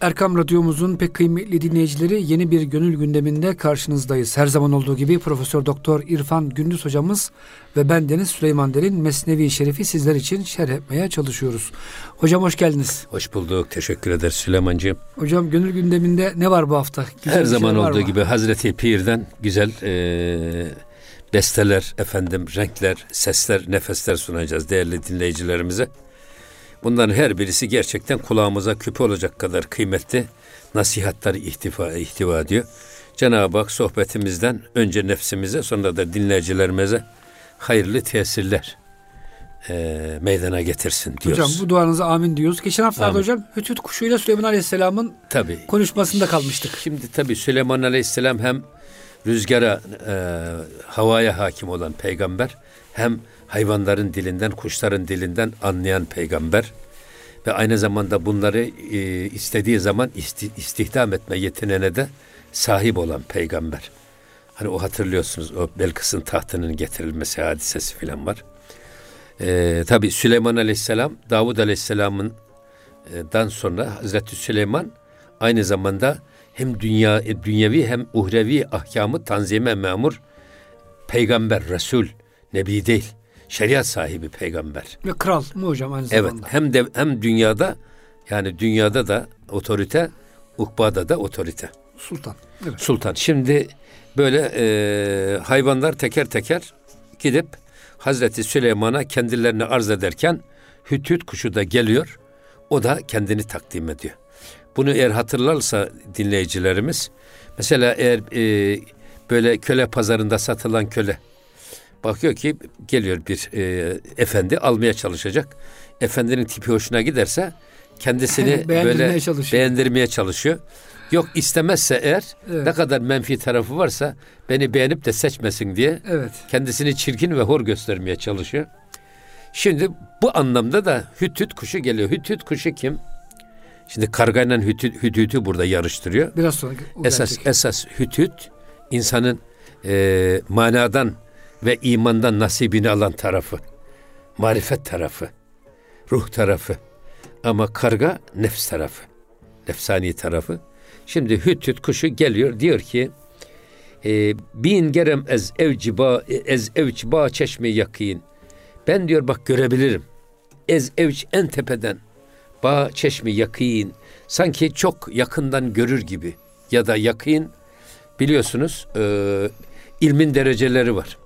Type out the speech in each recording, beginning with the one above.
Erkam Radyomuzun pek kıymetli dinleyicileri yeni bir gönül gündeminde karşınızdayız. Her zaman olduğu gibi Profesör Doktor İrfan Gündüz hocamız ve ben Deniz Süleyman Derin Mesnevi Şerif'i sizler için şerh etmeye çalışıyoruz. Hocam hoş geldiniz. Hoş bulduk. Teşekkür ederiz Süleymancığım. Hocam gönül gündeminde ne var bu hafta? Güzel Her zaman şey olduğu mı? gibi Hazreti Pir'den güzel e, besteler, efendim renkler, sesler, nefesler sunacağız değerli dinleyicilerimize. Bunların her birisi gerçekten kulağımıza küpe olacak kadar kıymetli nasihatler ihtiva, ihtiva ediyor. Cenab-ı Hak sohbetimizden önce nefsimize sonra da dinleyicilerimize hayırlı tesirler e, meydana getirsin diyoruz. Hocam bu duanıza amin diyoruz. Geçen haftalarda amin. hocam Hütüt kuşuyla Süleyman Aleyhisselam'ın tabii. konuşmasında kalmıştık. Şimdi tabii Süleyman Aleyhisselam hem rüzgara, e, havaya hakim olan peygamber hem hayvanların dilinden, kuşların dilinden anlayan peygamber ve aynı zamanda bunları e, istediği zaman isti, istihdam etme yeteneğine de sahip olan peygamber. Hani o hatırlıyorsunuz o Belkıs'ın tahtının getirilmesi hadisesi filan var. Ee, Tabi Süleyman Aleyhisselam, Davud Aleyhisselam'ın e, dan sonra Hazreti Süleyman aynı zamanda hem dünya e, dünyevi hem uhrevi ahkamı tanzime memur peygamber, resul, nebi değil şeriat sahibi peygamber. Ve kral mı hocam aynı zamanda? Evet hem de hem dünyada yani dünyada da otorite, ukbada da otorite. Sultan. Evet. Sultan. Şimdi böyle e, hayvanlar teker teker gidip Hazreti Süleyman'a kendilerini arz ederken hütüt kuşu da geliyor. O da kendini takdim ediyor. Bunu eğer hatırlarsa dinleyicilerimiz mesela eğer e, böyle köle pazarında satılan köle Bakıyor ki geliyor bir e, efendi almaya çalışacak. Efendinin tipi hoşuna giderse kendisini böyle çalışıyor. beğendirmeye çalışıyor. Yok istemezse eğer evet. ne kadar menfi tarafı varsa beni beğenip de seçmesin diye evet. kendisini çirkin ve hor göstermeye çalışıyor. Şimdi bu anlamda da hütüt kuşu geliyor. Hütüt kuşu kim? Şimdi kargayla hütüt, hütütü burada yarıştırıyor. Biraz sonra esas gelecek. esas hütüt insanın e, manadan ve imandan nasibini alan tarafı. Marifet tarafı. Ruh tarafı. Ama karga nefs tarafı. Nefsani tarafı. Şimdi hüt hüt kuşu geliyor diyor ki e, bin gerem ez evciba ez evciba çeşme yakin. Ben diyor bak görebilirim. Ez evç en tepeden ba çeşme yakin. Sanki çok yakından görür gibi ya da yakin biliyorsunuz e, ilmin dereceleri var.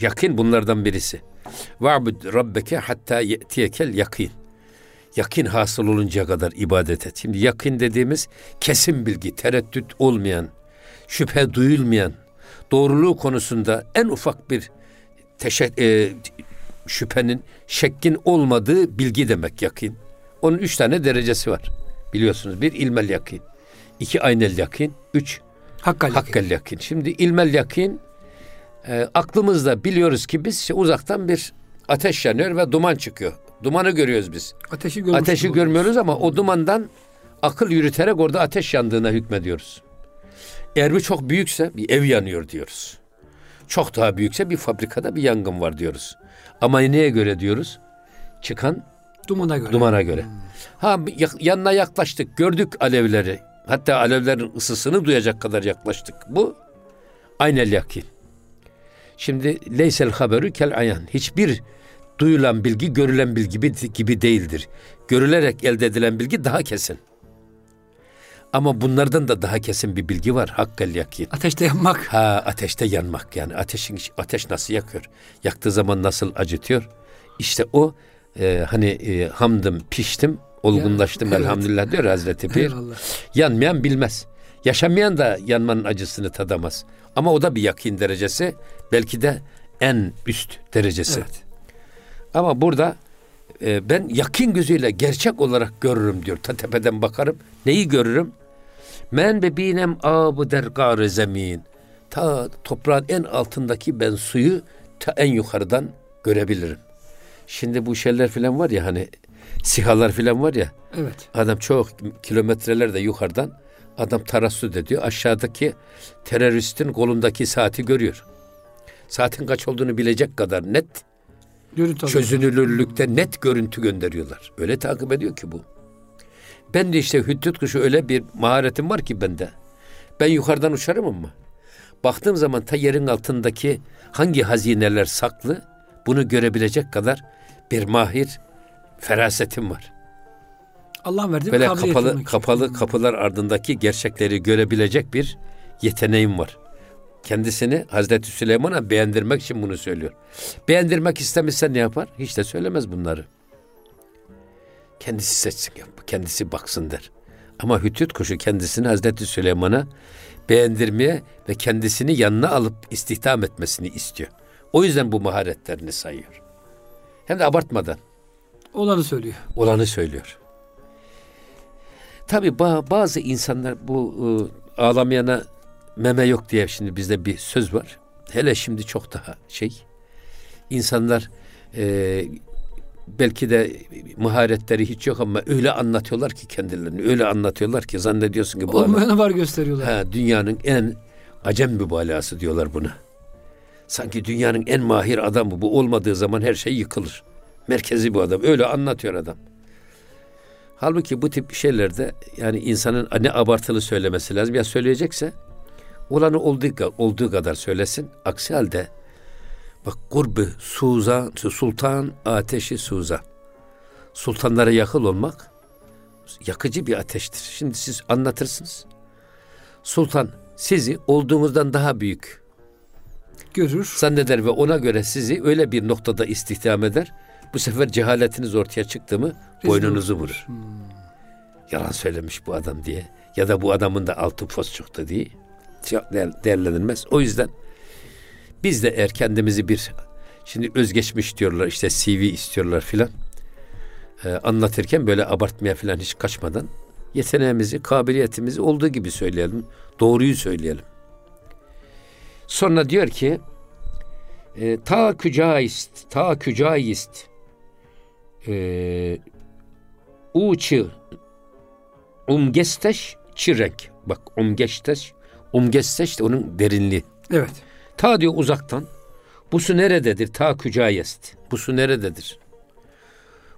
Yakin bunlardan birisi. Va'bud rabbeke hatta ye'tiyekel yakin. Yakin hasıl oluncaya kadar ibadet et. Şimdi yakin dediğimiz kesin bilgi, tereddüt olmayan, şüphe duyulmayan, doğruluğu konusunda en ufak bir teşek, e, şüphenin, şekkin olmadığı bilgi demek yakin. Onun üç tane derecesi var. Biliyorsunuz bir ilmel yakin, iki aynel yakin, üç hakkal yakin. Hakkal yakin. Şimdi ilmel yakin e, aklımızda biliyoruz ki biz işte uzaktan bir ateş yanıyor ve duman çıkıyor. Dumanı görüyoruz biz. Ateşi, ateşi görmüyoruz ama o dumandan akıl yürüterek orada ateş yandığına hükmediyoruz. Eğer bir çok büyükse bir ev yanıyor diyoruz. Çok daha büyükse bir fabrikada bir yangın var diyoruz. Ama neye göre diyoruz? Çıkan dumana göre. Dumana göre. Hmm. Ha yanına yaklaştık, gördük alevleri. Hatta alevlerin ısısını duyacak kadar yaklaştık. Bu aynel yakin. Şimdi leysel haberu kel ayan. Hiçbir duyulan bilgi görülen bilgi gibi, değildir. Görülerek elde edilen bilgi daha kesin. Ama bunlardan da daha kesin bir bilgi var. Hakkel yakin. Ateşte yanmak. Ha ateşte yanmak yani ateşin ateş nasıl yakıyor? Yaktığı zaman nasıl acıtıyor? İşte o e, hani e, hamdım piştim olgunlaştım ya, elhamdülillah evet. diyor Hazreti Pir. Yanmayan bilmez. Yaşamayan da yanmanın acısını tadamaz. Ama o da bir yakin derecesi. Belki de en üst derecesi. Evet. Ama burada e, ben yakin gözüyle gerçek olarak görürüm diyor. Ta tepeden bakarım. Neyi görürüm? Men be binem abu der zemin. Ta toprağın en altındaki ben suyu ta en yukarıdan görebilirim. Şimdi bu şeyler filan var ya hani sihalar filan var ya. Evet. Adam çok kilometrelerde yukarıdan adam tarassut ediyor. Aşağıdaki teröristin kolundaki saati görüyor saatin kaç olduğunu bilecek kadar net görüntü çözünürlükte net görüntü gönderiyorlar. Öyle takip ediyor ki bu. Ben de işte hüddüt kuşu öyle bir maharetim var ki bende. Ben yukarıdan uçarım ama. Baktığım zaman ta yerin altındaki hangi hazineler saklı bunu görebilecek kadar bir mahir ferasetim var. Allah'ın verdiği Böyle kapalı kapalı kapılar ardındaki gerçekleri görebilecek bir yeteneğim var. Kendisini Hazreti Süleyman'a beğendirmek için bunu söylüyor. Beğendirmek istemezse ne yapar? Hiç de söylemez bunları. Kendisi seçsin, kendisi baksın der. Ama Hütüt kuşu kendisini Hazreti Süleyman'a beğendirmeye ve kendisini yanına alıp istihdam etmesini istiyor. O yüzden bu maharetlerini sayıyor. Hem de abartmadan Olanı söylüyor. olanı söylüyor. Tabi bazı insanlar bu e, ağlamayana meme yok diye şimdi bizde bir söz var. Hele şimdi çok daha şey. İnsanlar e, belki de maharetleri hiç yok ama öyle anlatıyorlar ki kendilerini. Öyle anlatıyorlar ki zannediyorsun ki bu Olmayanı var gösteriyorlar. ha, dünyanın en acem mübalağası diyorlar buna. Sanki dünyanın en mahir adamı bu olmadığı zaman her şey yıkılır. Merkezi bu adam. Öyle anlatıyor adam. Halbuki bu tip şeylerde yani insanın ne abartılı söylemesi lazım. Ya söyleyecekse olanı olduğu, olduğu kadar söylesin. Aksi halde bak kurbu suza, sultan ateşi suza. Sultanlara yakıl olmak yakıcı bir ateştir. Şimdi siz anlatırsınız. Sultan sizi olduğunuzdan daha büyük Görür. zanneder ve ona göre sizi öyle bir noktada istihdam eder. Bu sefer cehaletiniz ortaya çıktı mı boynunuzu vurur. Hmm. Yalan söylemiş bu adam diye ya da bu adamın da altı fos çıktı diye değerlenilmez. O yüzden biz de eğer kendimizi bir şimdi özgeçmiş diyorlar işte CV istiyorlar filan Ee, anlatırken böyle abartmaya filan hiç kaçmadan yeteneğimizi, kabiliyetimizi olduğu gibi söyleyelim. Doğruyu söyleyelim. Sonra diyor ki e, ta kücaist, ta kücaist e, uçı umgesteş çirenk. Bak umgesteş, umgesteş de onun derinliği. Evet. Ta diyor uzaktan. Bu su nerededir? Ta kücayest. Bu su nerededir?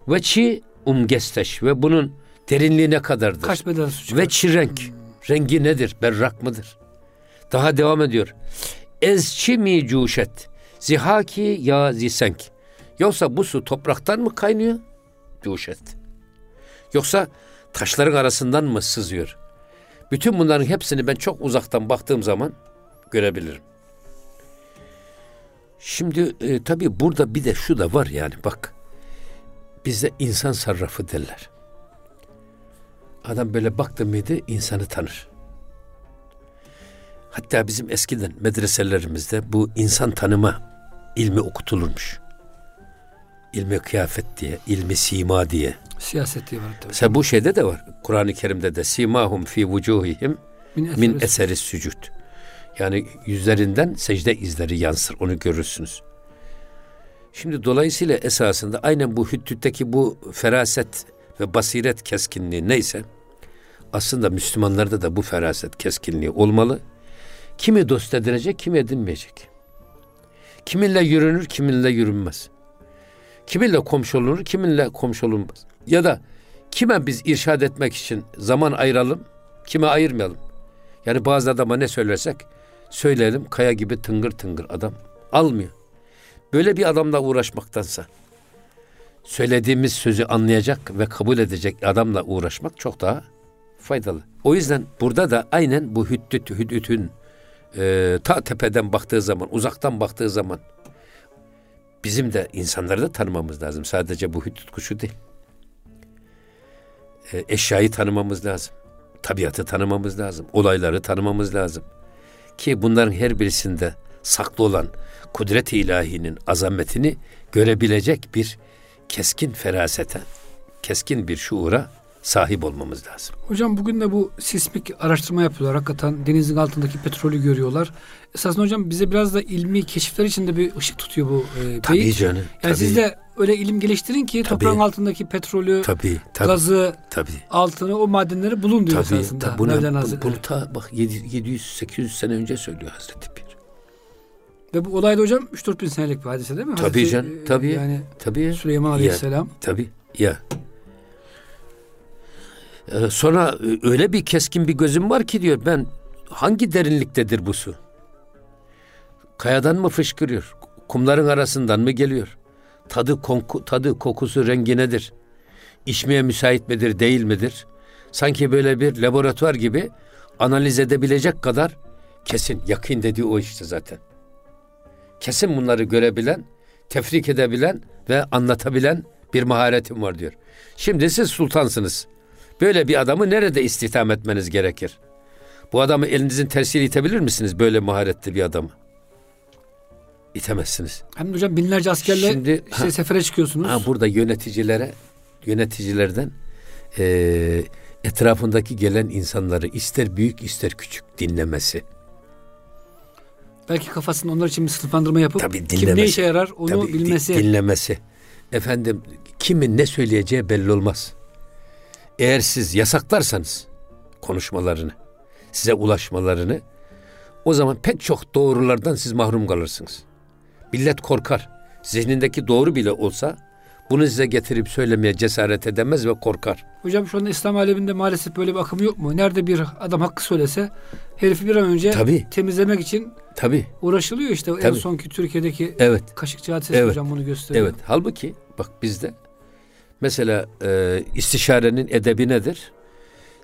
Ve çi umgesteş ve bunun derinliği ne kadardır? Kaç beden su çıkar? Ve çirenk. Rengi nedir? Berrak mıdır? Daha devam ediyor. Ezçi mi cuşet? Zihaki ya zisenk. Yoksa bu su topraktan mı kaynıyor? Cuşet. Yoksa taşların arasından mı sızıyor? Bütün bunların hepsini ben çok uzaktan baktığım zaman görebilirim. Şimdi e, tabii burada bir de şu da var yani bak. Bizde insan sarrafı derler. Adam böyle baktı mıydı insanı tanır. Hatta bizim eskiden medreselerimizde bu insan tanıma ilmi okutulurmuş. İlmi kıyafet diye, ilmi sima diye. Siyaset diye var tabii. Mesela bu şeyde de var. Kur'an-ı Kerim'de de simahum fi vucuhihim Min, min eseri- sücud. Yani yüzlerinden secde izleri yansır. Onu görürsünüz. Şimdi dolayısıyla esasında aynen bu hüddütteki bu feraset ve basiret keskinliği neyse aslında Müslümanlarda da bu feraset keskinliği olmalı. Kimi dost edilecek, kimi edinmeyecek. Kiminle yürünür, kiminle yürünmez. Kiminle komşu olunur, kiminle komşu olunmaz. Ya da kime biz irşad etmek için zaman ayıralım, kime ayırmayalım. Yani bazı adama ne söylersek söyleyelim kaya gibi tıngır tıngır adam almıyor. Böyle bir adamla uğraşmaktansa söylediğimiz sözü anlayacak ve kabul edecek adamla uğraşmak çok daha faydalı. O yüzden burada da aynen bu hüddüt hüddütün e, ta tepeden baktığı zaman, uzaktan baktığı zaman bizim de insanları da tanımamız lazım. Sadece bu hüddüt kuşu değil. E, eşyayı tanımamız lazım. Tabiatı tanımamız lazım. Olayları tanımamız lazım. Ki bunların her birisinde saklı olan kudret-i ilahinin azametini görebilecek bir keskin ferasete, keskin bir şuura sahip olmamız lazım. Hocam bugün de bu sismik araştırma yapıyorlar. Hakikaten denizin altındaki petrolü görüyorlar. Esasında hocam bize biraz da ilmi keşifler için de bir ışık tutuyor bu e, Tabii canım. Yani tabii, siz de öyle ilim geliştirin ki Tabii. toprağın altındaki petrolü, tabii, tabii, gazı, tabii. altını, o madenleri bulun diyor Tabii, esasında. tabii bunu, Mevlana Hazretleri. bunu ta bak 700-800 sene önce söylüyor Hazreti Pir. Ve bu olay da hocam 3-4 bin senelik bir hadise değil mi? Tabii Hazreti, canım, e, tabii. Yani Tabii. Süleyman Ya. Aleyhisselam. Tabii. Ya. Ee, sonra e, öyle bir keskin bir gözüm var ki diyor ben hangi derinliktedir bu su? Kayadan mı fışkırıyor? Kumların arasından mı geliyor? Tadı, konku, tadı, kokusu, rengi nedir? İçmeye müsait midir, değil midir? Sanki böyle bir laboratuvar gibi analiz edebilecek kadar kesin, yakın dediği o işte zaten. Kesin bunları görebilen, tefrik edebilen ve anlatabilen bir maharetim var diyor. Şimdi siz sultansınız. Böyle bir adamı nerede istihdam etmeniz gerekir? Bu adamı elinizin tersiyle itebilir misiniz böyle maharetli bir adamı? İtemezsiniz. Hem de hocam binlerce askerle Şimdi, işte ha, sefere çıkıyorsunuz. Ha, burada yöneticilere, yöneticilerden e, etrafındaki gelen insanları ister büyük ister küçük dinlemesi. Belki kafasında onlar için bir sınıflandırma yapıp Tabii dinlemesi. kim ne işe yarar onu Tabii bilmesi. Dinlemesi. Efendim kimin ne söyleyeceği belli olmaz. Eğer siz yasaklarsanız konuşmalarını, size ulaşmalarını o zaman pek çok doğrulardan siz mahrum kalırsınız. Millet korkar. Zihnindeki doğru bile olsa bunu size getirip söylemeye cesaret edemez ve korkar. Hocam şu anda İslam aleminde maalesef böyle bir akım yok mu? Nerede bir adam hakkı söylese herifi bir an önce Tabii. temizlemek için Tabii. uğraşılıyor işte. Tabii. En sonki Türkiye'deki evet. Kaşıkçı hadisesi evet. hocam bunu gösteriyor. Evet. Halbuki bak bizde mesela e, istişarenin edebi nedir?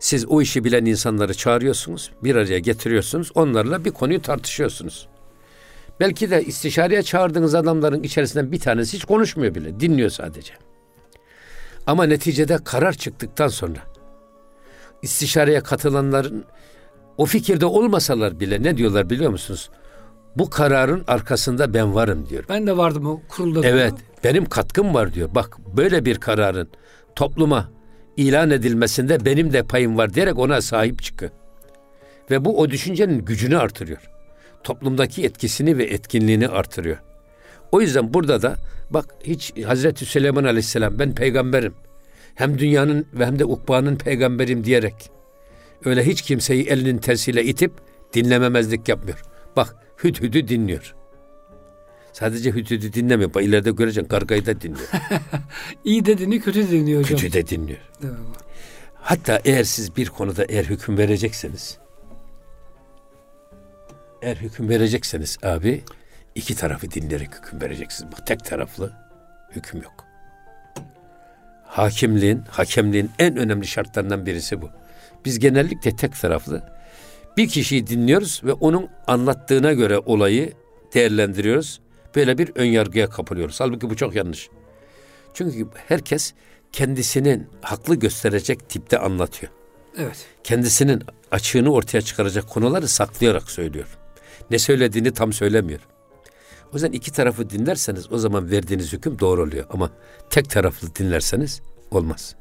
Siz o işi bilen insanları çağırıyorsunuz, bir araya getiriyorsunuz, onlarla bir konuyu tartışıyorsunuz. Belki de istişareye çağırdığınız adamların içerisinden bir tanesi hiç konuşmuyor bile, dinliyor sadece. Ama neticede karar çıktıktan sonra istişareye katılanların o fikirde olmasalar bile ne diyorlar biliyor musunuz? Bu kararın arkasında ben varım diyor. Ben de vardım o kurulda. Evet, benim katkım var diyor. Bak böyle bir kararın topluma ilan edilmesinde benim de payım var diyerek ona sahip çıkıyor. Ve bu o düşüncenin gücünü artırıyor toplumdaki etkisini ve etkinliğini artırıyor. O yüzden burada da bak hiç Hazreti Süleyman Aleyhisselam ben peygamberim. Hem dünyanın ve hem de ukbanın peygamberim diyerek öyle hiç kimseyi elinin tersiyle itip dinlememezlik yapmıyor. Bak hüdhüdü dinliyor. Sadece hüdhüdü dinlemiyor. Bak ileride göreceksin kargayı da dinliyor. İyi de dinliyor, kötü de dinliyor hocam. Kötü de dinliyor. Hatta eğer siz bir konuda eğer hüküm verecekseniz eğer hüküm verecekseniz abi iki tarafı dinleyerek hüküm vereceksiniz. Bak tek taraflı hüküm yok. Hakimliğin, hakemliğin en önemli şartlarından birisi bu. Biz genellikle tek taraflı bir kişiyi dinliyoruz ve onun anlattığına göre olayı değerlendiriyoruz. Böyle bir ön yargıya kapılıyoruz. Halbuki bu çok yanlış. Çünkü herkes kendisinin haklı gösterecek tipte anlatıyor. Evet. Kendisinin açığını ortaya çıkaracak konuları saklayarak söylüyor ne söylediğini tam söylemiyor. O yüzden iki tarafı dinlerseniz o zaman verdiğiniz hüküm doğru oluyor. Ama tek taraflı dinlerseniz olmaz.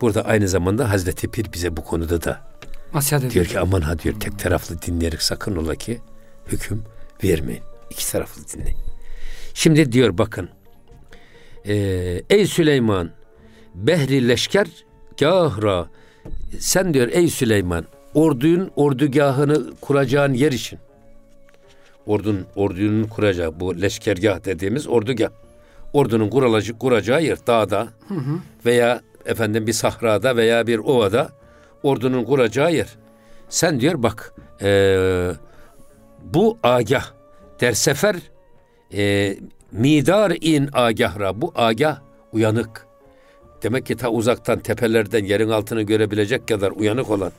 Burada aynı zamanda Hazreti Pir bize bu konuda da Nasihat diyor ki aman ha diyor tek taraflı dinleyerek sakın ola ki hüküm vermeyin. İki taraflı dinleyin. Şimdi diyor bakın e, ey Süleyman behri leşker gahra sen diyor ey Süleyman ordunun ordugahını kuracağın yer için. Ordun, ordunun kuracağı bu leşkergah dediğimiz ordugah. Ordunun kurulacak, kuracağı yer dağda hı hı. veya efendim bir sahrada veya bir ovada ordunun kuracağı yer. Sen diyor bak e, bu agah der sefer e, midar in agahra bu agah uyanık. Demek ki ta uzaktan tepelerden yerin altını görebilecek kadar uyanık olan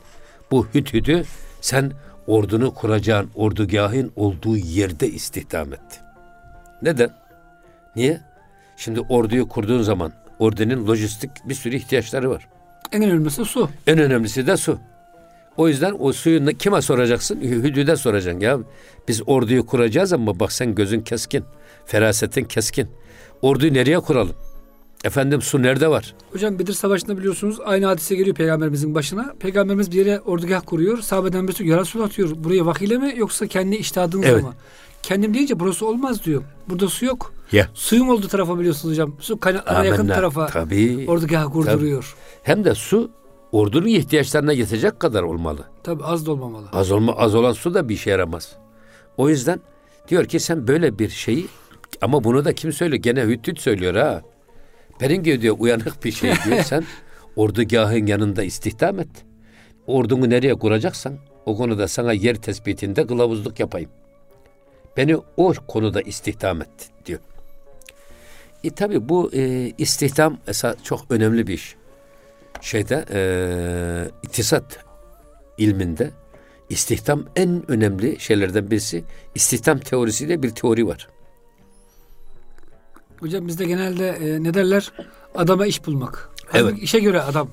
bu hüthüdü sen ordunu kuracağın ordugahın olduğu yerde istihdam etti. Neden? Niye? Şimdi orduyu kurduğun zaman ordunun lojistik bir sürü ihtiyaçları var. En önemlisi su. En önemlisi de su. O yüzden o suyu kime soracaksın? Hüdüde soracaksın ya. Biz orduyu kuracağız ama bak sen gözün keskin. Ferasetin keskin. Orduyu nereye kuralım? Efendim su nerede var? Hocam Bedir Savaşı'nda biliyorsunuz aynı hadise geliyor peygamberimizin başına. Peygamberimiz bir yere ordugah kuruyor. Sahabeden birisi ya su atıyor. Buraya vakiyle mi yoksa kendi iştihadınızla evet. mı? Kendim deyince burası olmaz diyor. Burada su yok. Yeah. Suyun olduğu tarafa biliyorsunuz hocam. Su kaynaklara yakın tarafa tabii, ordugah kurduruyor. Tabii. Hem de su ordunun ihtiyaçlarına yetecek kadar olmalı. Tabii az da olmamalı. Az, olma, az olan su da bir işe yaramaz. O yüzden diyor ki sen böyle bir şeyi ama bunu da kim söylüyor? Gene Hüttüt söylüyor ha. Peringiyor diyor uyanık bir şey diyor. Sen Ordugahın yanında istihdam et. Ordunu nereye kuracaksan o konuda sana yer tespitinde kılavuzluk yapayım. Beni o konuda istihdam et diyor. E tabi bu e, istihdam esas çok önemli bir iş. Şeyde e, iktisat ilminde istihdam en önemli şeylerden birisi. İstihdam teorisiyle bir teori var. Hocam bizde genelde e, ne derler? Adama iş bulmak. Evet. İşe göre adam.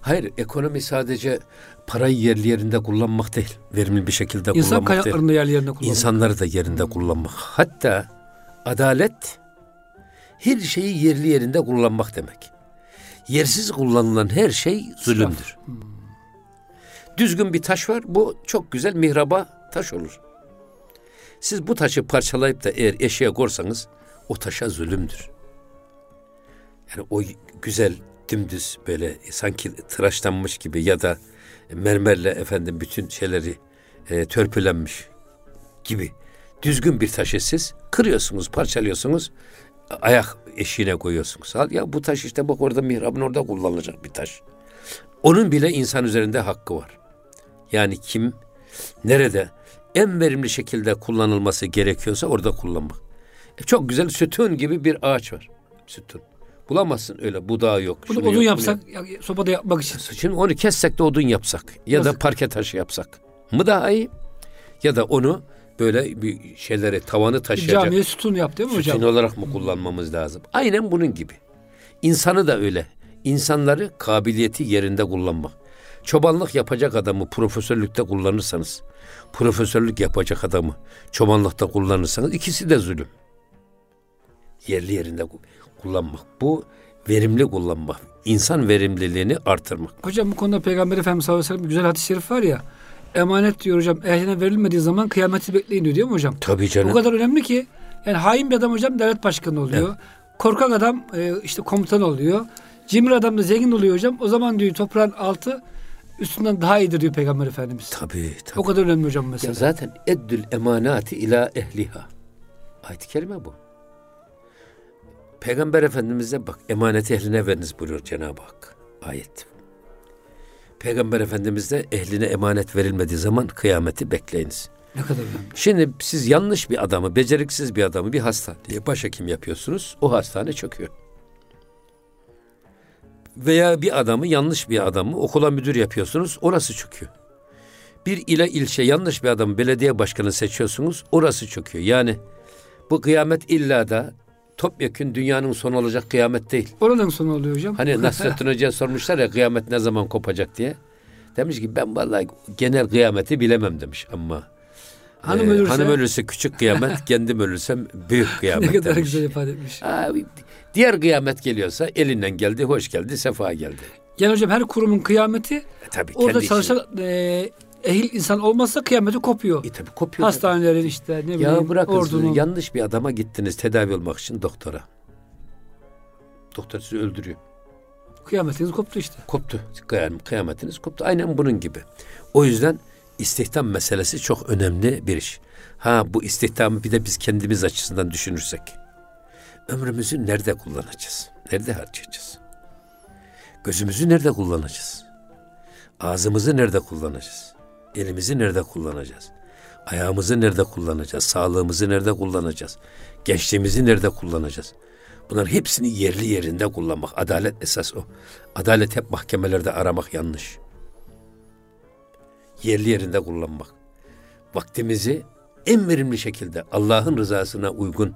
Hayır, ekonomi sadece parayı yerli yerinde kullanmak değil. Verimli bir şekilde İnsan kullanmak değil. kaynaklarını yerli yerine kullanmak. İnsanları da yerinde kullanmak. Hatta adalet her şeyi yerli yerinde kullanmak demek. Yersiz kullanılan her şey zulümdür. Düzgün bir taş var. Bu çok güzel mihraba taş olur. Siz bu taşı parçalayıp da eğer eşeğe korsanız o taşa zulümdür. Yani o güzel dümdüz böyle sanki tıraşlanmış gibi ya da mermerle efendim bütün şeyleri e, törpülenmiş gibi düzgün bir taşı siz kırıyorsunuz, parçalıyorsunuz, ayak eşiğine koyuyorsunuz. Ya bu taş işte bak orada mihrabın orada kullanılacak bir taş. Onun bile insan üzerinde hakkı var. Yani kim nerede en verimli şekilde kullanılması gerekiyorsa orada kullanmak. E çok güzel sütun gibi bir ağaç var. Sütun. Bulamazsın öyle budağı yok. Bunu odun yok, yapsak ya, sopada yapmak için. Şimdi onu kessek de odun yapsak ya da Yazık. parke taşı yapsak mı daha iyi? Ya da onu böyle bir şeyleri tavanı taşıyacak camiye sütun yap değil mi hocam? sütun olarak mı kullanmamız lazım? Aynen bunun gibi. İnsanı da öyle. İnsanları kabiliyeti yerinde kullanmak. Çobanlık yapacak adamı profesörlükte kullanırsanız, profesörlük yapacak adamı çobanlıkta kullanırsanız ikisi de zulüm. Yerli yerinde ku- kullanmak. Bu verimli kullanmak. İnsan verimliliğini artırmak. Hocam bu konuda Peygamber Efendimiz sallallahu aleyhi ve sellem güzel hadis-i şerif var ya. Emanet diyor hocam ehline verilmediği zaman kıyameti bekleyin diyor değil mi hocam? Tabii canım. kadar önemli ki yani hain bir adam hocam devlet başkanı oluyor. Korkak adam e, işte komutan oluyor. Cimri adam da zengin oluyor hocam. O zaman diyor toprağın altı üstünden daha iyidir diyor Peygamber Efendimiz. Tabii tabii. O kadar önemli hocam Ya mesela. zaten eddül emanati ila ehliha. Ayet-i kerime bu. Peygamber Efendimiz'e bak emanet ehline veriniz buyuruyor Cenab-ı Hak. Ayet. Peygamber Efendimiz de ehline emanet verilmediği zaman kıyameti bekleyiniz. Ne kadar önemli. Şimdi siz yanlış bir adamı, beceriksiz bir adamı bir hastaneye başhekim yapıyorsunuz. O hastane çöküyor. Veya bir adamı, yanlış bir adamı okula müdür yapıyorsunuz. Orası çöküyor. Bir ile ilçe yanlış bir adamı belediye başkanı seçiyorsunuz. Orası çöküyor. Yani bu kıyamet illa da topyekün dünyanın sonu olacak kıyamet değil. Oradan sonra oluyor hocam. Hani Nasrettin Hoca'ya sormuşlar ya kıyamet ne zaman kopacak diye. Demiş ki ben vallahi genel kıyameti bilemem demiş ama Hanım ee, ölürse- hanım ölürse küçük kıyamet, kendim ölürsem büyük kıyamet ne kadar demiş. güzel ifade etmiş. Abi, diğer kıyamet geliyorsa elinden geldi, hoş geldi, sefa geldi. Yani hocam her kurumun kıyameti E, tabii orada çalışan e, ehil insan olmazsa kıyameti kopuyor. E, tabii kopuyor. Hastanelerin işte ne bileyim Ya bırakın sizi, ordunun. yanlış bir adama gittiniz tedavi olmak için doktora. Doktor sizi öldürüyor. Kıyametiniz koptu işte. Koptu. Kıyam- Kıyametiniz koptu. Aynen bunun gibi. O yüzden istihdam meselesi çok önemli bir iş. Ha bu istihdamı bir de biz kendimiz açısından düşünürsek. Ömrümüzü nerede kullanacağız? Nerede harcayacağız? Gözümüzü nerede kullanacağız? Ağzımızı nerede kullanacağız? Elimizi nerede kullanacağız? Ayağımızı nerede kullanacağız? Sağlığımızı nerede kullanacağız? Gençliğimizi nerede kullanacağız? Bunların hepsini yerli yerinde kullanmak. Adalet esas o. Adalet hep mahkemelerde aramak yanlış. Yerli yerinde kullanmak. Vaktimizi en verimli şekilde Allah'ın rızasına uygun,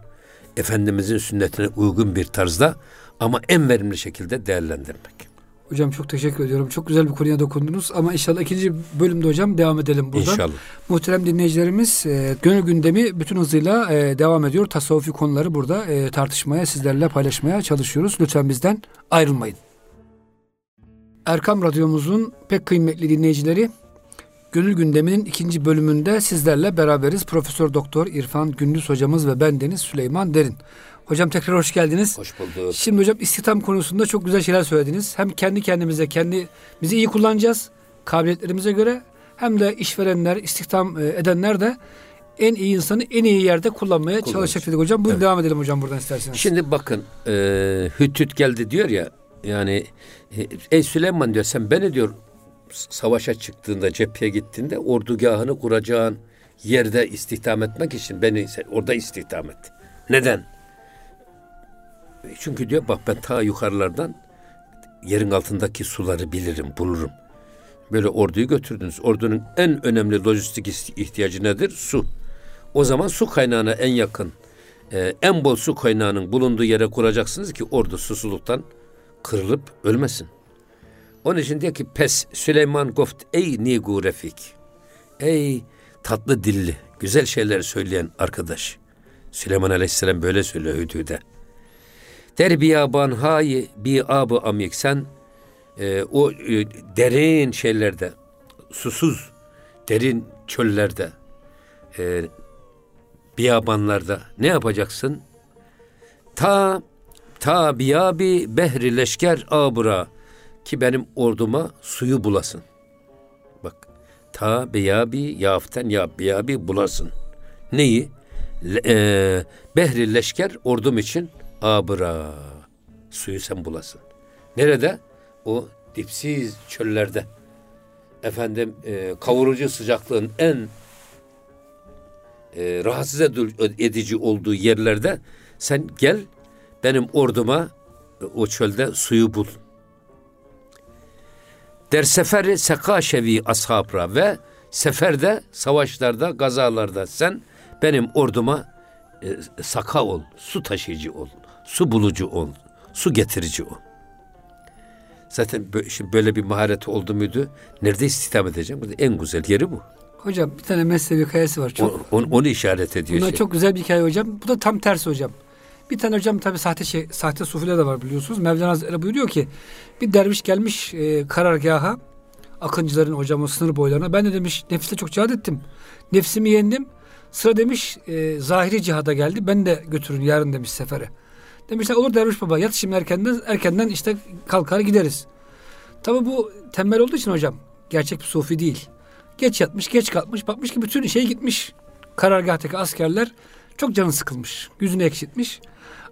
Efendimizin sünnetine uygun bir tarzda ama en verimli şekilde değerlendirmek. Hocam çok teşekkür ediyorum. Çok güzel bir konuya dokundunuz ama inşallah ikinci bölümde hocam devam edelim buradan. İnşallah. Muhterem dinleyicilerimiz e, gönül gündemi bütün hızıyla e, devam ediyor. Tasavvufi konuları burada e, tartışmaya, sizlerle paylaşmaya çalışıyoruz. Lütfen bizden ayrılmayın. Erkam Radyomuzun pek kıymetli dinleyicileri Gönül Gündemi'nin ikinci bölümünde sizlerle beraberiz. Profesör Doktor İrfan Gündüz hocamız ve ben Deniz Süleyman Derin. Hocam tekrar hoş geldiniz. Hoş bulduk. Şimdi hocam istihdam konusunda çok güzel şeyler söylediniz. Hem kendi kendimize, kendimizi iyi kullanacağız kabiliyetlerimize göre hem de işverenler, istihdam e, edenler de en iyi insanı en iyi yerde kullanmaya çalışacak dedik hocam. Buyurun Evet. devam edelim hocam buradan isterseniz. Şimdi bakın e, hüt hüt geldi diyor ya yani e, ey Süleyman diyor sen beni diyor savaşa çıktığında cepheye gittiğinde ordugahını kuracağın yerde istihdam etmek için beni orada istihdam et. Neden? Çünkü diyor bak ben ta yukarılardan yerin altındaki suları bilirim, bulurum. Böyle orduyu götürdünüz. Ordunun en önemli lojistik ihtiyacı nedir? Su. O zaman su kaynağına en yakın, e, en bol su kaynağının bulunduğu yere kuracaksınız ki ordu susuzluktan kırılıp ölmesin. Onun için diyor ki pes Süleyman goft ey nigu refik. Ey tatlı dilli, güzel şeyler söyleyen arkadaş. Süleyman Aleyhisselam böyle söylüyor Hüdü'de. Der biyaban hayi bi abı amik sen e, o e, derin şeylerde susuz derin çöllerde e, biyabanlarda ne yapacaksın? Ta ta biyabi behri leşker abura ki benim orduma suyu bulasın. Bak ta biyabi yaften ya biyabi bulasın. Neyi? Le, e, behri leşker ordum için abıra suyu sen bulasın. Nerede? O dipsiz çöllerde. Efendim e, kavurucu sıcaklığın en e, rahatsız edici olduğu yerlerde sen gel benim orduma o çölde suyu bul. Der seferi sekaşevi ashabra ve seferde, savaşlarda, gazalarda sen benim orduma e, saka ol, su taşıyıcı ol, su bulucu ol, su getirici ol. Zaten böyle bir mahareti oldu muydu? Nerede istihdam edeceğim? Burada en güzel yeri bu. Hocam bir tane mesleği hikayesi var. Çok, o, onu, onu işaret ediyor. Buna şey. çok güzel bir hikaye hocam. Bu da tam tersi hocam. Bir tane hocam tabi sahte şey, sahte sufiler de var biliyorsunuz. Mevlana Hazretleri buyuruyor ki bir derviş gelmiş e, karargaha akıncıların hocam o sınır boylarına. Ben de demiş nefisle çok cihad ettim. Nefsimi yendim. Sıra demiş e, zahiri cihada geldi. Ben de götürün yarın demiş sefere. Demişler olur derviş baba yat şimdi erkenden, erkenden işte kalkar gideriz. Tabi bu tembel olduğu için hocam gerçek bir sufi değil. Geç yatmış, geç kalkmış, bakmış ki bütün şey gitmiş. Karargahtaki askerler çok canı sıkılmış, yüzünü ekşitmiş.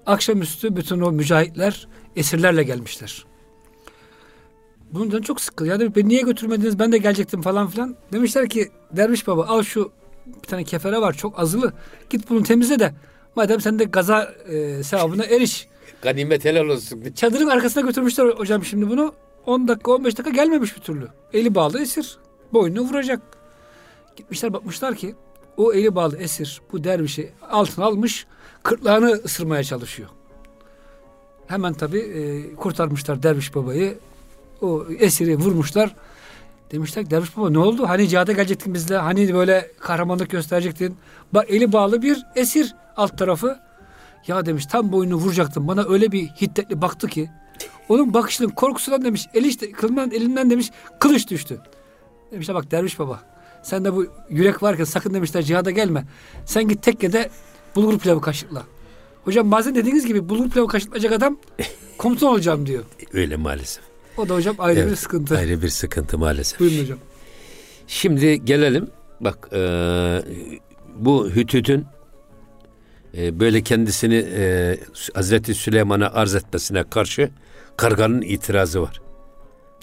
Akşamüstü bütün o mücahitler esirlerle gelmişler. Bundan çok sıkıldı. Ya demiş, beni niye götürmediniz ben de gelecektim falan filan. Demişler ki derviş baba al şu bir tane kefere var çok azılı. Git bunu temizle de madem sen de gaza e, sevabına eriş. Ganimet helal olsun. Çadırın arkasına götürmüşler hocam şimdi bunu. 10 dakika 15 dakika gelmemiş bir türlü. Eli bağlı esir. Boynunu vuracak. Gitmişler bakmışlar ki o eli bağlı esir bu dervişi altına almış kırtlağını ısırmaya çalışıyor. Hemen tabi e, kurtarmışlar derviş babayı. O esiri vurmuşlar. Demişler derviş baba ne oldu? Hani cihada gelecektin bizle? Hani böyle kahramanlık gösterecektin? Bak eli bağlı bir esir alt tarafı. Ya demiş tam boynunu vuracaktım. Bana öyle bir hiddetli baktı ki. Onun bakışının korkusundan demiş. El işte, kılınan elinden demiş kılıç düştü. Demişler bak derviş baba. Sen de bu yürek varken sakın demişler cihada gelme. Sen git tekkede bulgur pilavı kaşıkla. Hocam bazen dediğiniz gibi bulgur pilavı kaşıklayacak adam komutan olacağım diyor. Öyle maalesef. O da hocam ayrı evet, bir sıkıntı. Ayrı bir sıkıntı maalesef. Buyurun hocam. Şimdi gelelim. Bak e, bu Hütüt'ün e, böyle kendisini e, Hazreti Süleyman'a arz etmesine karşı karganın itirazı var.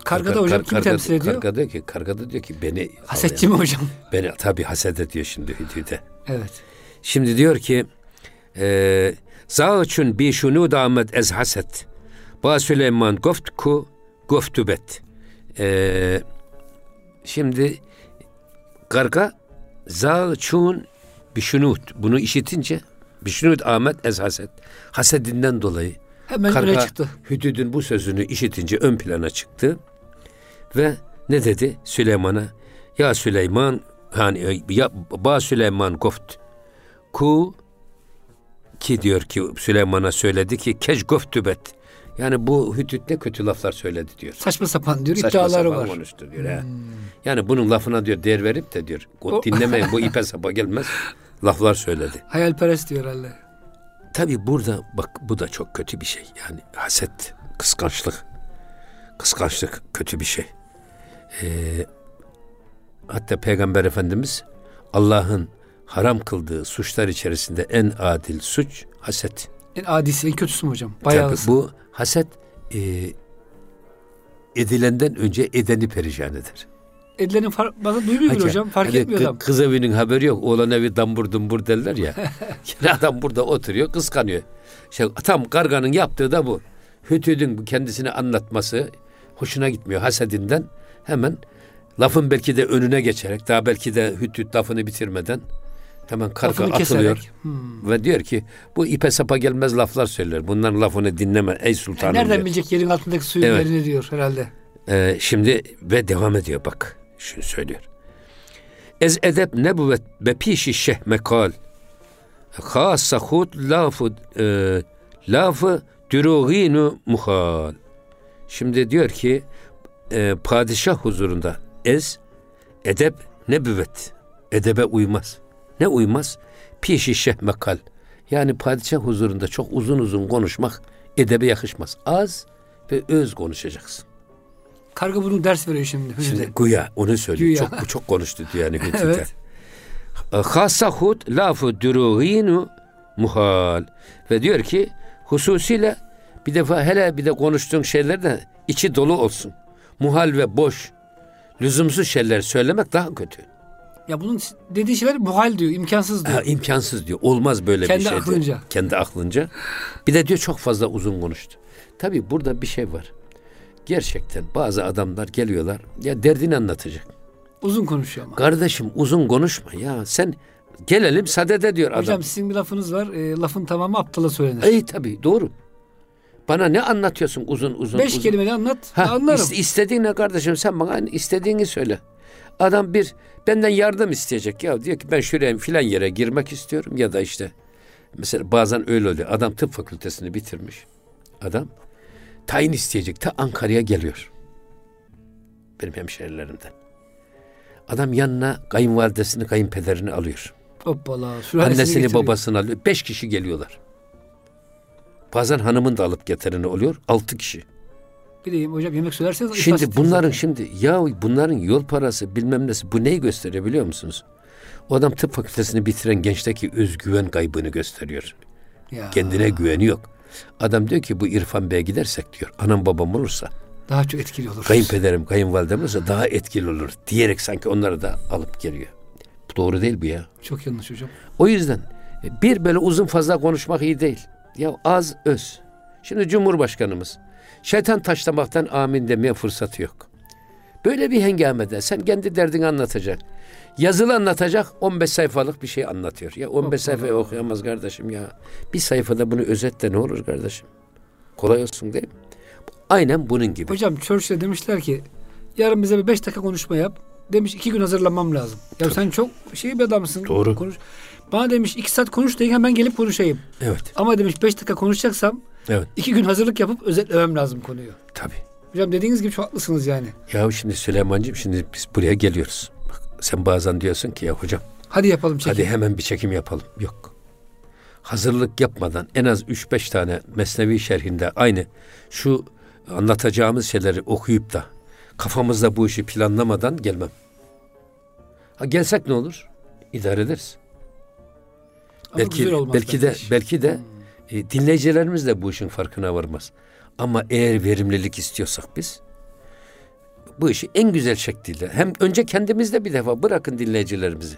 Kargada Karga, hocam kar, kim karga, temsil ediyor? Karga diyor ki, kargada diyor ki beni... Hasetçi mi hocam? Beni tabii haset ediyor şimdi Hüdü'de. Evet. Şimdi diyor ki e, Zağıçun bi şunu damet ez haset. Ba Süleyman goft ku goftubet. E, şimdi karga Zağıçun bi şunut. Bunu işitince bi şunut Ahmet ez haset. Hasedinden dolayı Hemen Karga, çıktı. Hüdüd'ün bu sözünü işitince ön plana çıktı. Ve ne dedi Süleyman'a? Ya Süleyman hani ya ba Süleyman goft ku ki diyor ki Süleyman'a söyledi ki keş goftübet. Yani bu Hüdüd ne kötü laflar söyledi diyor. Saçma sapan diyor Saçma iddiaları sapan var. konuştu diyor. Hmm. Yani bunun lafına diyor değer verip de diyor o... dinlemeyin bu ipe sapa gelmez laflar söyledi. Hayalperest diyor herhalde. Tabi burada bak bu da çok kötü bir şey. Yani haset, kıskançlık. Kıskançlık kötü bir şey. Ee, hatta Peygamber Efendimiz Allah'ın haram kıldığı suçlar içerisinde en adil suç haset. En adisi, en kötüsü mü hocam? Bayağı Tabii bu haset e, edilenden önce edeni perişan eder. Edilenin fark, bazen duymuyor bile hocam. Fark hani etmiyor adam. Kız evinin haberi yok. Oğlan evi dambur dumbur derler ya. yani adam burada oturuyor kıskanıyor. İşte tam karganın yaptığı da bu. Hütüdün kendisini anlatması hoşuna gitmiyor hasedinden. Hemen lafın belki de önüne geçerek daha belki de hütüt lafını bitirmeden hemen karga Lafını atılıyor. keserek. Hmm. Ve diyor ki bu ipe sapa gelmez laflar söyler. Bunların lafını dinleme ey sultanım. Nereden diyor. bilecek yerin altındaki suyun Evet. yerini diyor herhalde. Ee, şimdi ve devam ediyor bak. Şunu söylüyor. Ez edep nebüvet be pişi şeh mekal. Khassa hud lafı e, lafı düruginu muhal. Şimdi diyor ki e, padişah huzurunda ez edep nebüvet. Edebe uymaz. Ne uymaz? Pişi şeh mekal. Yani padişah huzurunda çok uzun uzun konuşmak edebe yakışmaz. Az ve öz konuşacaksın. Karga bunu ders veriyor şimdi. Şimdi güya onu söylüyor. Güya. Çok çok konuştu yani. Evet. Hassahut lafı düruginu muhal. Ve diyor ki hususiyle bir defa hele bir de konuştuğun şeyler de içi dolu olsun. Muhal ve boş, lüzumsuz şeyler söylemek daha kötü. Ya bunun dediği şeyler muhal diyor, imkansız diyor. Ha, imkansız diyor. Olmaz böyle Kendi bir şey. diyor. aklınca. Kendi aklınca. Bir de diyor çok fazla uzun konuştu. Tabii burada bir şey var. Gerçekten bazı adamlar geliyorlar ya derdini anlatacak. Uzun konuşuyor ama. Kardeşim uzun konuşma ya. Sen gelelim sadede diyor Hocam adam. sizin bir lafınız var. e, lafın tamamı aptala söylenir. Ey tabii doğru. Bana ne anlatıyorsun uzun uzun Beş uzun. kelimeyle anlat. Ha, anlarım. iste- istediğin ne kardeşim sen bana istediğini söyle. Adam bir benden yardım isteyecek ya diyor ki ben şuraya filan yere girmek istiyorum ya da işte mesela bazen öyle oluyor. Adam tıp fakültesini bitirmiş. Adam tayin isteyecek ta Ankara'ya geliyor. Benim hemşerilerimden. Adam yanına kayınvalidesini, kayınpederini alıyor. Hoppala. Annesini getiriyor. babasını alıyor. Beş kişi geliyorlar. Bazen hanımın da alıp getireni oluyor. Altı kişi. De hocam yemek söylerseniz Şimdi bunların zaten. şimdi ya bunların yol parası bilmem nesi bu neyi gösteriyor biliyor musunuz? O adam tıp fakültesini bitiren gençteki özgüven kaybını gösteriyor. Ya, Kendine güveni yok. Adam diyor ki bu İrfan Bey'e gidersek diyor anam babam olursa daha çok etkili olur. kayınpederim kayınvalidem olursa daha etkili olur diyerek sanki onları da alıp geliyor. Bu doğru değil bu ya. Çok yanlış hocam. O yüzden bir böyle uzun fazla konuşmak iyi değil. Ya az öz. Şimdi Cumhurbaşkanımız şeytan taşlamaktan amin demeye fırsatı yok. Böyle bir hengamede sen kendi derdini anlatacak. Yazılı anlatacak 15 sayfalık bir şey anlatıyor. Ya 15 sayfayı okuyamaz kardeşim ya. Bir sayfada bunu özetle ne olur kardeşim? Kolay olsun değil mi? Aynen bunun gibi. Hocam Churchill'e demişler ki yarın bize bir beş dakika konuşma yap. Demiş iki gün hazırlanmam lazım. Ya sen çok şey bir adamsın. Doğru. Konuş. Bana demiş iki saat konuş deyin hemen gelip konuşayım. Evet. Ama demiş beş dakika konuşacaksam Evet. iki gün hazırlık yapıp özetlemem lazım konuyu. Tabii. Hocam dediğiniz gibi çok haklısınız yani. Ya şimdi Süleyman'cığım şimdi biz buraya geliyoruz. Bak, sen bazen diyorsun ki ya hocam Hadi yapalım çekim. Hadi hemen bir çekim yapalım. Yok. Hazırlık yapmadan en az 3-5 tane Mesnevi şerhinde aynı şu anlatacağımız şeyleri okuyup da kafamızda bu işi planlamadan gelmem. Ha gelsek ne olur? İdare ederiz. Ama belki belki de belki. Hmm. E, dinleyicilerimiz de bu işin farkına varmaz. Ama eğer verimlilik istiyorsak biz bu işi en güzel şekliyle hem önce kendimizde bir defa bırakın dinleyicilerimizi.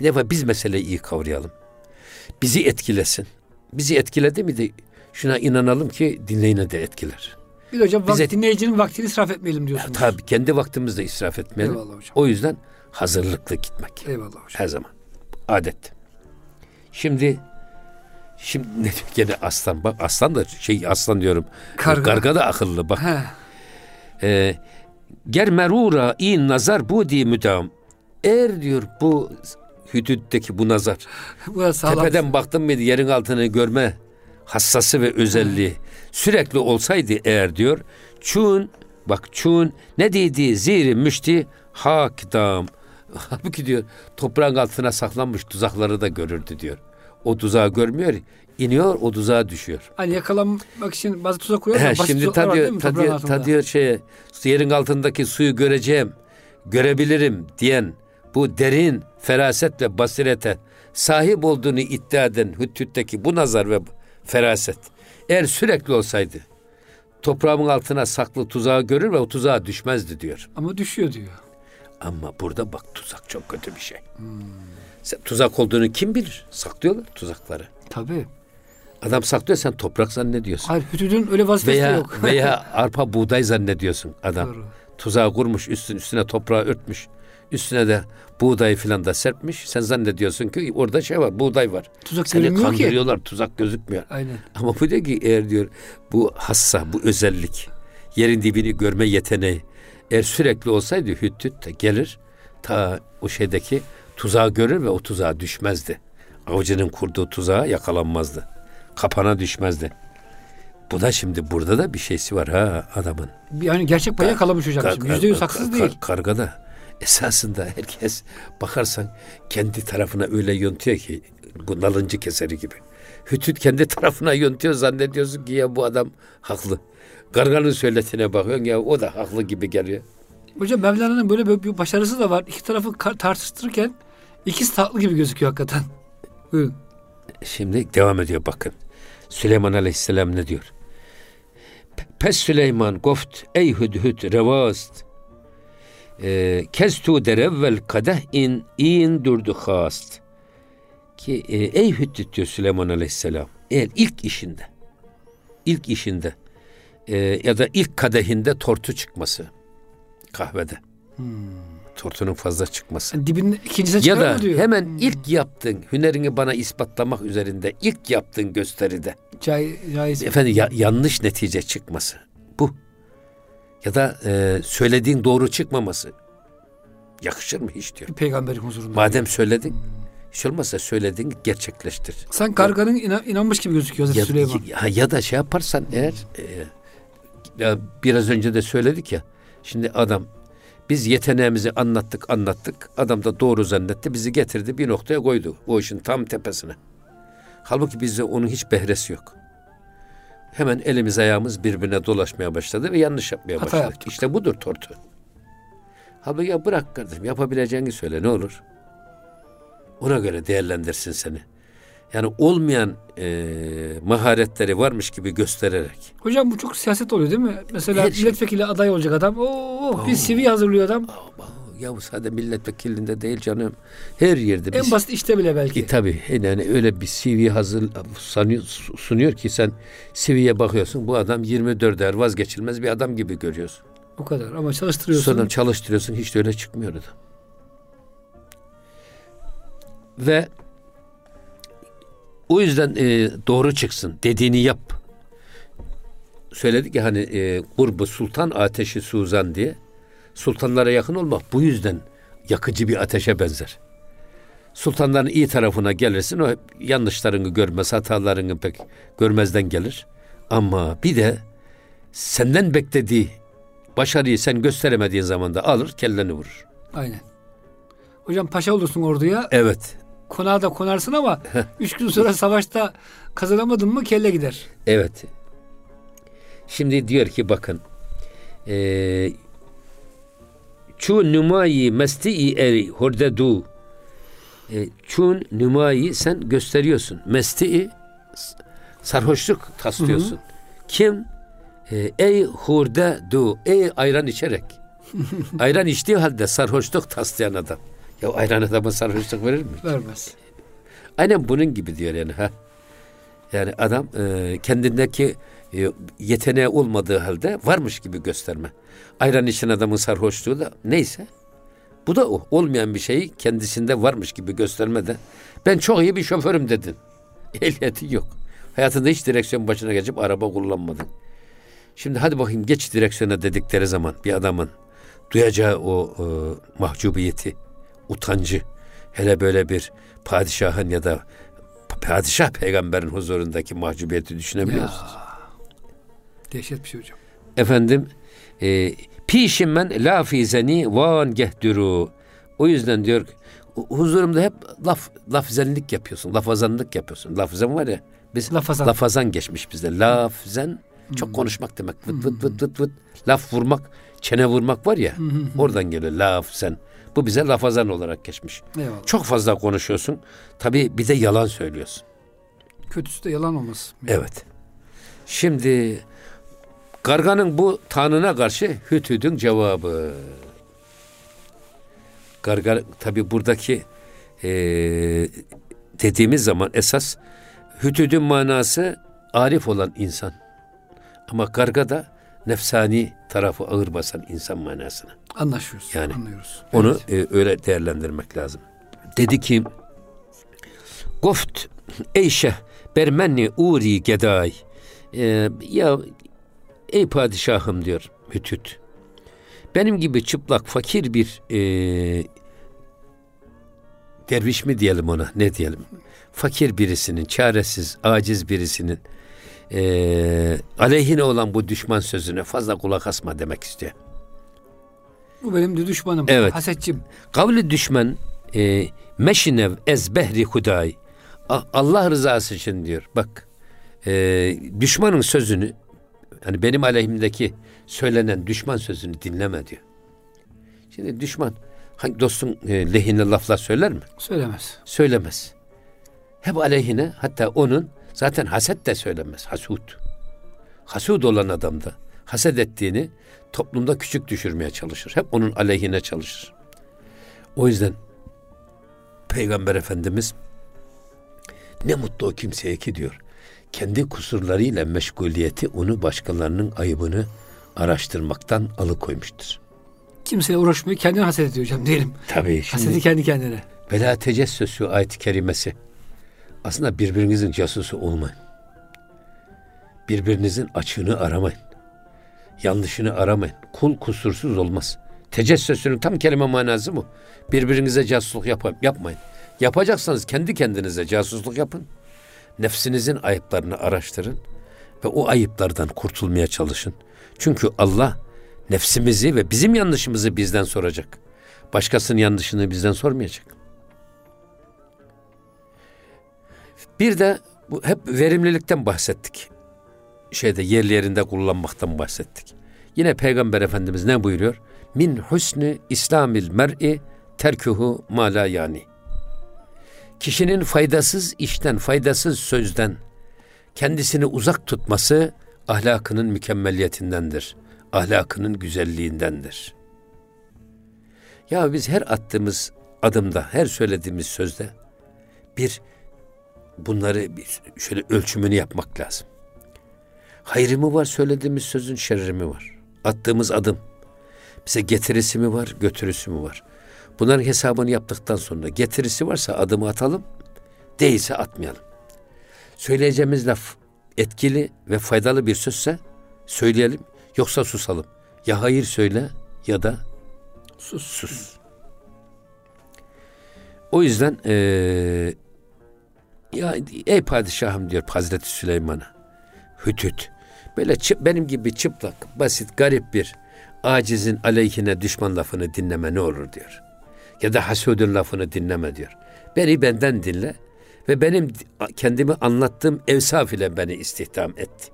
Bir defa biz meseleyi iyi kavrayalım. Bizi etkilesin. Bizi etkiledi mi de şuna inanalım ki dinleyine de etkiler. Bir de hocam Bize- dinleyicinin vaktini israf etmeyelim Ya, diyorsunuz. tabii kendi vaktimizde israf etmeyelim. Eyvallah hocam. O yüzden hazırlıklı gitmek. Eyvallah hocam. Her zaman. Adet. Şimdi şimdi ne diyor gene aslan bak aslan da şey aslan diyorum. Karga. Karga da akıllı bak. He. Ee, ger merura in nazar bu di müdam. Eğer diyor bu hüdütteki bu nazar Bu sağlam. tepeden baktın mıydı yerin altını görme hassası ve özelliği sürekli olsaydı eğer diyor çun bak çun ne dedi ziri müşti hakdam halbuki diyor toprağın altına saklanmış tuzakları da görürdü diyor o tuzağı görmüyor iniyor o tuzağa düşüyor Hani yakalanmak için bazı tuzak koyuyor He, şimdi ta diyor, ta toprağın diyor, altında? ta diyor şeye, yerin altındaki suyu göreceğim, görebilirim diyen bu derin feraset ve basirete sahip olduğunu iddia eden Hüttüt'teki bu nazar ve feraset eğer sürekli olsaydı toprağımın altına saklı tuzağı görür ve o tuzağa düşmezdi diyor. Ama düşüyor diyor. Ama burada bak tuzak çok kötü bir şey. Sen tuzak olduğunu kim bilir? Saklıyorlar tuzakları. Tabii. Adam saklıyor sen toprak zannediyorsun. Hayır hütüdün öyle vazifesi Veya yok. veya arpa buğday zannediyorsun adam. Doğru. Tuzağı kurmuş üstün üstüne toprağı örtmüş. Üstüne de buğdayı filan da serpmiş. Sen zannediyorsun ki orada şey var, buğday var. Tuzak Seni görünmüyor ki. kandırıyorlar, tuzak gözükmüyor. Aynen. Ama bu diyor ki eğer diyor bu hassa, bu özellik, yerin dibini görme yeteneği eğer sürekli olsaydı hüttüt de gelir ta o şeydeki tuzağı görür ve o tuzağa düşmezdi. Avcının kurduğu tuzağa yakalanmazdı. Kapana düşmezdi. Bu da şimdi burada da bir şeysi var ha adamın. Yani gerçek payı yakalamış hocam. Yüzde yüz haksız kar- değil. Kargada esasında herkes bakarsan kendi tarafına öyle yontuyor ki bu nalıncı keseri gibi. Hütüt kendi tarafına yontuyor zannediyorsun ki ya bu adam haklı. Karganın söyletine bakıyorsun ya o da haklı gibi geliyor. Hocam Mevlana'nın böyle bir başarısı da var. İki tarafı tartıştırırken ikisi tatlı gibi gözüküyor hakikaten. Buyurun. Şimdi devam ediyor bakın. Süleyman Aleyhisselam ne diyor? Pe- Pes Süleyman goft ey hüdhüd revast. Ee, Kez tu derevvel kadeh in in durdu hast. Ki e, ey hüddüt diyor Süleyman Aleyhisselam. Eğer ilk işinde ilk işinde e, ya da ilk kadehinde tortu çıkması kahvede. Tortunun fazla çıkması. Yani dibinin ikincisine Ya da diyor? hemen Hmm. ilk yaptığın hünerini bana ispatlamak üzerinde ilk yaptığın gösteride Cai, caiz. efendim ya- yanlış netice çıkması bu. Ya da e, söylediğin doğru çıkmaması yakışır mı hiç diyor. Peygamberin huzurunda. Madem söyledin hiç olmazsa söylediğini gerçekleştir. Sen karganın inan- inanmış gibi gözüküyor Hazreti Ya, Süleyman. ya, ya da şey yaparsan eğer e, ya biraz önce de söyledik ya şimdi adam biz yeteneğimizi anlattık anlattık adam da doğru zannetti bizi getirdi bir noktaya koydu o işin tam tepesine. Halbuki bizde onun hiç behresi yok. Hemen elimiz ayağımız birbirine dolaşmaya başladı ve yanlış yapmaya Hata başladık. yaptık. İşte budur tortu. Halbuki ya bırak kardeşim yapabileceğini söyle ne olur. Ona göre değerlendirsin seni. Yani olmayan e, maharetleri varmış gibi göstererek. Hocam bu çok siyaset oluyor değil mi? Mesela Her şey. milletvekili aday olacak adam. Oo, bir CV hazırlıyor adam. Ya bu sadece milletvekilinde değil canım. Her yerde. En biz- basit işte bile belki. E, tabii yani öyle bir CV hazır sanıyor, sunuyor ki sen CV'ye bakıyorsun bu adam 24 er vazgeçilmez bir adam gibi görüyorsun. O kadar ama çalıştırıyorsun. Sonra çalıştırıyorsun hiç de öyle çıkmıyor adam. Ve o yüzden e, doğru çıksın dediğini yap. Söyledik ya hani e, kurbu sultan ateşi suzan diye. Sultanlara yakın olmak bu yüzden yakıcı bir ateşe benzer. Sultanların iyi tarafına gelirsin o hep yanlışlarını görmez, hatalarını pek görmezden gelir. Ama bir de senden beklediği başarıyı sen gösteremediğin zaman da alır kelleni vurur. Aynen. Hocam paşa olursun orduya. Evet, Konağa da konarsın ama üç gün sonra savaşta kazanamadın mı kelle gider. evet. Şimdi diyor ki bakın. Eee Çu numayi mesti eri hordedu. E, çun numayi sen gösteriyorsun. Mesti sarhoşluk taslıyorsun. Kim? E, ey hurde du. Ey ayran içerek. ayran içtiği halde sarhoşluk taslayan adam. Ya ayran adama sarhoşluk verir mi? Vermez. Aynen bunun gibi diyor yani ha. Yani adam e, kendindeki e, yeteneği olmadığı halde varmış gibi gösterme. Ayran içen adamın sarhoşluğu da neyse. Bu da o. Olmayan bir şeyi kendisinde varmış gibi gösterme de. Ben çok iyi bir şoförüm dedin. Ehliyetin yok. Hayatında hiç direksiyon başına geçip araba kullanmadın. Şimdi hadi bakayım geç direksiyona dedikleri zaman bir adamın duyacağı o e, mahcubiyeti, utancı, hele böyle bir padişahın ya da padişah peygamberin huzurundaki mahcubiyeti düşünebiliyor musunuz? Dehşet bir şey hocam. Efendim e, pişimmen la fizeni van gehduru. O yüzden diyor hu- huzurumda hep laf lafzenlik yapıyorsun. Lafazanlık yapıyorsun. Lafzen var ya biz Lafazan. lafazan geçmiş bizde. Lafzen çok konuşmak demek. Vıt vıt vıt vıt vıt. Laf vurmak, çene vurmak var ya. oradan geliyor lafzen. Bu bize lafazan olarak geçmiş. Eyvallah. Çok fazla konuşuyorsun. Tabii bir de yalan söylüyorsun. Kötüsü de yalan olmaz. Evet. Şimdi Garganın bu tanına karşı Hütüd'ün cevabı. Gargar tabi buradaki e, dediğimiz zaman esas Hütüd'ün manası arif olan insan. Ama garga da nefsani tarafı ağır basan insan manasına. Anlaşıyoruz. Yani anlıyoruz. Onu evet. e, öyle değerlendirmek lazım. Dedi ki Goft eyşeh bermenni uri geday. Ee, ya ey padişahım diyor Hütüt. Benim gibi çıplak fakir bir e, derviş mi diyelim ona ne diyelim. Fakir birisinin, çaresiz, aciz birisinin e, aleyhine olan bu düşman sözüne fazla kulak asma demek istiyor. Bu benim de düşmanım. Evet. Hasetçim. Kavli düşman e, meşinev ez behri huday. Allah rızası için diyor. Bak e, düşmanın sözünü hani benim aleyhimdeki söylenen düşman sözünü dinleme diyor. Şimdi düşman hangi dostun e, lehine laflar söyler mi? Söylemez. Söylemez. Hep aleyhine hatta onun zaten haset de söylemez. Hasut. Hasut olan adam da haset ettiğini toplumda küçük düşürmeye çalışır. Hep onun aleyhine çalışır. O yüzden Peygamber Efendimiz ne mutlu o kimseye ki diyor. Kendi kusurlarıyla meşguliyeti onu başkalarının ayıbını araştırmaktan alıkoymuştur. Kimseye uğraşmıyor, kendine haset ediyor hocam diyelim. Tabii. Şimdi, Hasedi kendi kendine. Bela tecessüsü ayet-i kerimesi. Aslında birbirinizin casusu olmayın. Birbirinizin açığını aramayın. Yanlışını aramayın. Kul kusursuz olmaz. Tecessüsünün tam kelime manası bu. Birbirinize casusluk yap yapmayın. Yapacaksanız kendi kendinize casusluk yapın. Nefsinizin ayıplarını araştırın ve o ayıplardan kurtulmaya çalışın. Çünkü Allah nefsimizi ve bizim yanlışımızı bizden soracak. Başkasının yanlışını bizden sormayacak. Bir de bu hep verimlilikten bahsettik. Şeyde yerli yerinde kullanmaktan bahsettik. Yine Peygamber Efendimiz ne buyuruyor? Min husni İslamil mer'i terkuhu mala yani. Kişinin faydasız işten, faydasız sözden kendisini uzak tutması ahlakının mükemmeliyetindendir. Ahlakının güzelliğindendir. Ya biz her attığımız adımda, her söylediğimiz sözde bir bunları şöyle ölçümünü yapmak lazım. Hayrı mı var söylediğimiz sözün şerri mi var? Attığımız adım bize getirisi mi var, götürüsü mü var? Bunların hesabını yaptıktan sonra getirisi varsa adımı atalım, değilse atmayalım. Söyleyeceğimiz laf etkili ve faydalı bir sözse söyleyelim, yoksa susalım. Ya hayır söyle ya da sus. sus. O yüzden ee, ya ey padişahım diyor Hazreti Süleyman'a. Hütüt. Böyle çıp, benim gibi çıplak, basit, garip bir acizin aleyhine düşman lafını dinleme ne olur diyor. Ya da hasudun lafını dinleme diyor. Beni benden dinle ve benim kendimi anlattığım evsaf ile beni istihdam etti.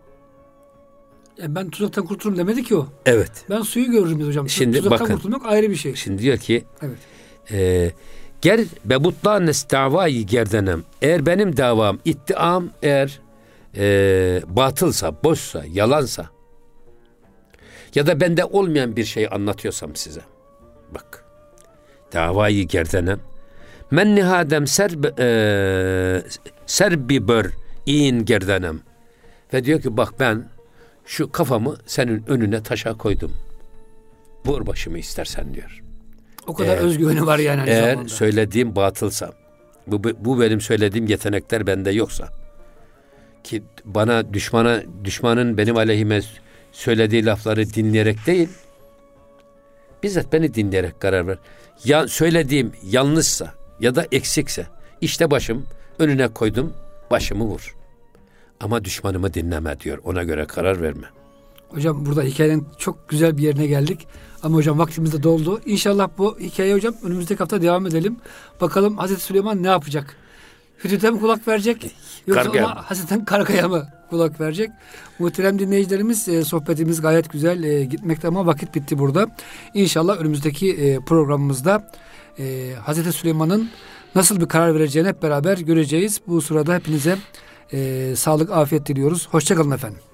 Yani ben tuzaktan kurtulurum demedi ki o. Evet. Ben suyu görürüm dedi hocam. Şimdi tuzaktan bakın, kurtulmak ayrı bir şey. Şimdi diyor ki evet. e, Ger bebutlanes davayı gerdenem. Eğer benim davam, iddiam eğer e, batılsa, boşsa, yalansa ya da bende olmayan bir şey anlatıyorsam size. Bak. Davayı gerdenem. Men nihadem serb e, serbi bör in gerdenem. Ve diyor ki bak ben şu kafamı senin önüne taşa koydum. Vur başımı istersen diyor. O kadar eğer, özgüveni var yani. Eğer zamanda. söylediğim batılsa, bu, bu benim söylediğim yetenekler bende yoksa, ki bana düşmana düşmanın benim aleyhime söylediği lafları dinleyerek değil, bizzat beni dinleyerek karar ver. Ya söylediğim yanlışsa ya da eksikse, işte başım önüne koydum, başımı vur. Ama düşmanımı dinleme diyor. Ona göre karar verme. Hocam burada hikayenin çok güzel bir yerine geldik. Ama hocam vaktimiz de doldu. İnşallah bu hikaye hocam önümüzdeki hafta devam edelim. Bakalım Hazreti Süleyman ne yapacak? Hüdüt'e mi kulak verecek? Yoksa Kargaya. ona Hazreti Kargaya mı kulak verecek? Muhterem dinleyicilerimiz e, sohbetimiz gayet güzel e, gitmekte ama vakit bitti burada. İnşallah önümüzdeki e, programımızda e, Hazreti Süleyman'ın nasıl bir karar vereceğini hep beraber göreceğiz. Bu sırada hepinize e, sağlık, afiyet diliyoruz. Hoşçakalın efendim.